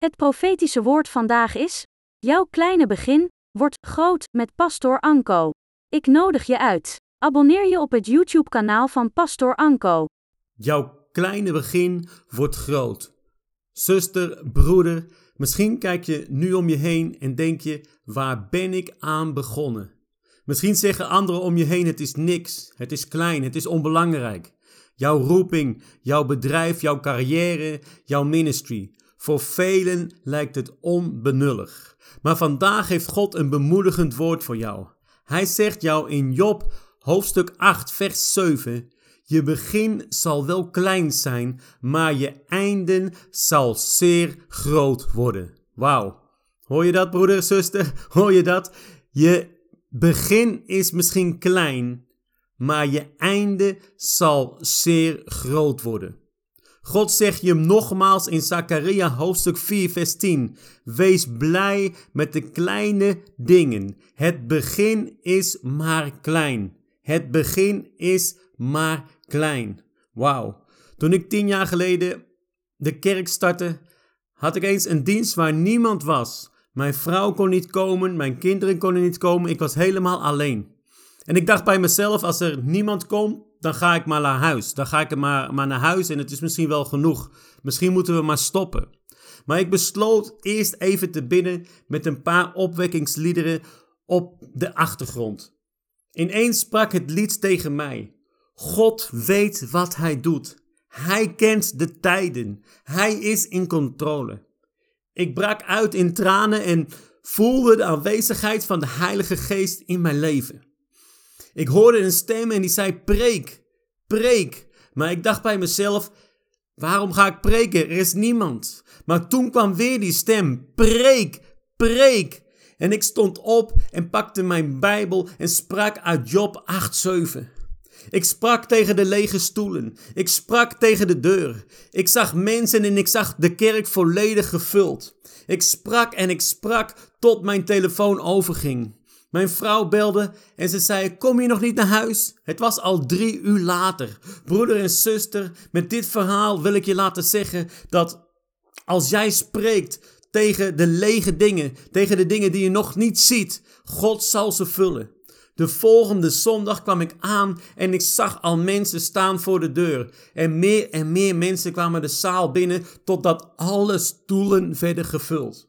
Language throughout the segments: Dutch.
Het profetische woord vandaag is: Jouw kleine begin wordt groot met Pastor Anko. Ik nodig je uit. Abonneer je op het YouTube-kanaal van Pastor Anko. Jouw kleine begin wordt groot. Zuster, broeder, misschien kijk je nu om je heen en denk je: waar ben ik aan begonnen? Misschien zeggen anderen om je heen: het is niks, het is klein, het is onbelangrijk. Jouw roeping, jouw bedrijf, jouw carrière, jouw ministry. Voor velen lijkt het onbenullig. Maar vandaag heeft God een bemoedigend woord voor jou. Hij zegt jou in Job hoofdstuk 8 vers 7: Je begin zal wel klein zijn, maar je einden zal zeer groot worden. Wauw. Hoor je dat, broeder, zuster? Hoor je dat? Je begin is misschien klein, maar je einde zal zeer groot worden. God zegt je nogmaals in Zachariah hoofdstuk 4 vers 10. Wees blij met de kleine dingen. Het begin is maar klein. Het begin is maar klein. Wauw. Toen ik tien jaar geleden de kerk startte, had ik eens een dienst waar niemand was. Mijn vrouw kon niet komen, mijn kinderen konden niet komen, ik was helemaal alleen. En ik dacht bij mezelf, als er niemand komt, dan ga ik maar naar huis. Dan ga ik maar, maar naar huis en het is misschien wel genoeg. Misschien moeten we maar stoppen. Maar ik besloot eerst even te binnen met een paar opwekkingsliederen op de achtergrond. Ineens sprak het lied tegen mij. God weet wat hij doet. Hij kent de tijden. Hij is in controle. Ik brak uit in tranen en voelde de aanwezigheid van de Heilige Geest in mijn leven. Ik hoorde een stem en die zei: Preek, preek. Maar ik dacht bij mezelf: Waarom ga ik preken? Er is niemand. Maar toen kwam weer die stem: Preek, preek. En ik stond op en pakte mijn Bijbel en sprak uit Job 8:7. Ik sprak tegen de lege stoelen. Ik sprak tegen de deur. Ik zag mensen en ik zag de kerk volledig gevuld. Ik sprak en ik sprak tot mijn telefoon overging. Mijn vrouw belde en ze zei: Kom je nog niet naar huis? Het was al drie uur later. Broeder en zuster, met dit verhaal wil ik je laten zeggen dat als jij spreekt tegen de lege dingen, tegen de dingen die je nog niet ziet, God zal ze vullen. De volgende zondag kwam ik aan en ik zag al mensen staan voor de deur. En meer en meer mensen kwamen de zaal binnen totdat alle stoelen werden gevuld.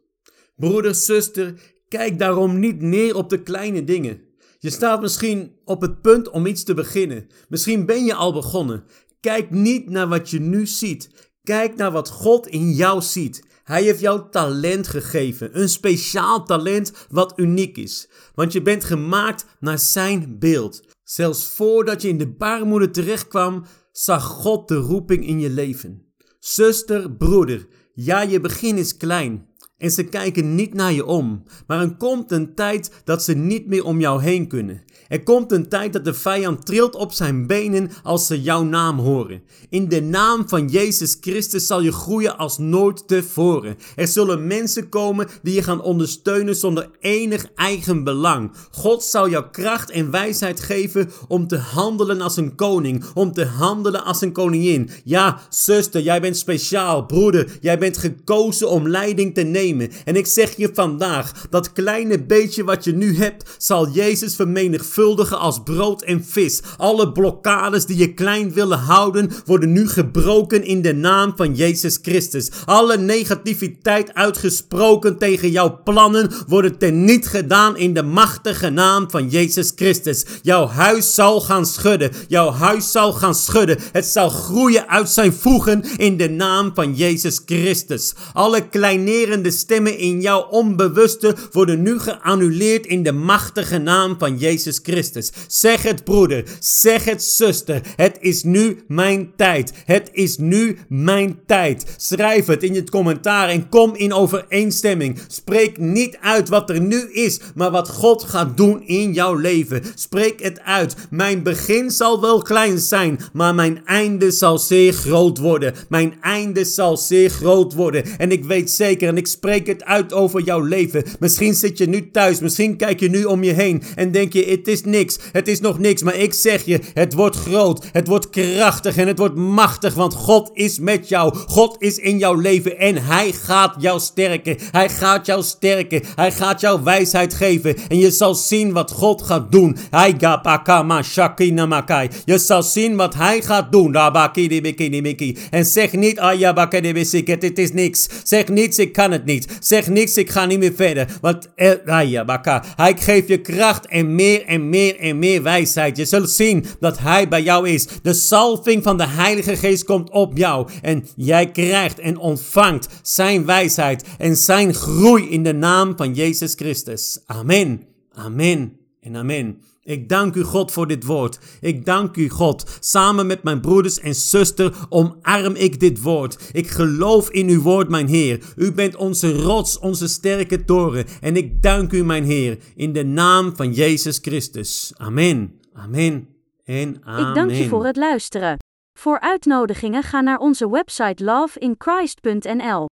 Broeder, zuster, Kijk daarom niet neer op de kleine dingen. Je staat misschien op het punt om iets te beginnen. Misschien ben je al begonnen. Kijk niet naar wat je nu ziet. Kijk naar wat God in jou ziet. Hij heeft jou talent gegeven. Een speciaal talent wat uniek is. Want je bent gemaakt naar zijn beeld. Zelfs voordat je in de baarmoeder terechtkwam, zag God de roeping in je leven. Zuster, broeder, ja, je begin is klein. En ze kijken niet naar je om. Maar er komt een tijd dat ze niet meer om jou heen kunnen. Er komt een tijd dat de vijand trilt op zijn benen als ze jouw naam horen. In de naam van Jezus Christus zal je groeien als nooit tevoren. Er zullen mensen komen die je gaan ondersteunen zonder enig eigen belang. God zal jou kracht en wijsheid geven om te handelen als een koning, om te handelen als een koningin. Ja, zuster, jij bent speciaal. Broeder, jij bent gekozen om leiding te nemen. En ik zeg je vandaag, dat kleine beetje wat je nu hebt, zal Jezus vermenigvuldigen als brood en vis. Alle blokkades die je klein willen houden, worden nu gebroken in de naam van Jezus Christus. Alle negativiteit uitgesproken tegen jouw plannen worden teniet gedaan in de machtige naam van Jezus Christus. Jouw huis zal gaan schudden. Jouw huis zal gaan schudden. Het zal groeien uit zijn voegen in de naam van Jezus Christus. Alle kleinerende stemmen in jouw onbewuste worden nu geannuleerd in de machtige naam van Jezus Christus. Zeg het broeder, zeg het zuster. Het is nu mijn tijd. Het is nu mijn tijd. Schrijf het in je commentaar en kom in overeenstemming. Spreek niet uit wat er nu is, maar wat God gaat doen in jouw leven. Spreek het uit. Mijn begin zal wel klein zijn, maar mijn einde zal zeer groot worden. Mijn einde zal zeer groot worden. En ik weet zeker, en ik spreek spreek het uit over jouw leven. Misschien zit je nu thuis, misschien kijk je nu om je heen en denk je: het is niks, het is nog niks. Maar ik zeg je: het wordt groot, het wordt krachtig en het wordt machtig, want God is met jou. God is in jouw leven en Hij gaat jou sterken. Hij gaat jou sterken. Hij gaat jou wijsheid geven en je zal zien wat God gaat doen. Hij Je zal zien wat Hij gaat doen. En zeg niet: het is niks. Zeg niets, ik kan het niet. Zeg niets, ik ga niet meer verder. Want Hij geeft je kracht en meer en meer en meer wijsheid. Je zult zien dat Hij bij jou is. De salving van de Heilige Geest komt op jou. En jij krijgt en ontvangt Zijn wijsheid en Zijn groei in de naam van Jezus Christus. Amen. Amen en amen. Ik dank u God voor dit woord. Ik dank u God. Samen met mijn broeders en zuster omarm ik dit woord. Ik geloof in uw woord, mijn Heer. U bent onze rots, onze sterke toren. En ik dank u, mijn Heer, in de naam van Jezus Christus. Amen. Amen. En amen. Ik dank je voor het luisteren. Voor uitnodigingen ga naar onze website loveinchrist.nl.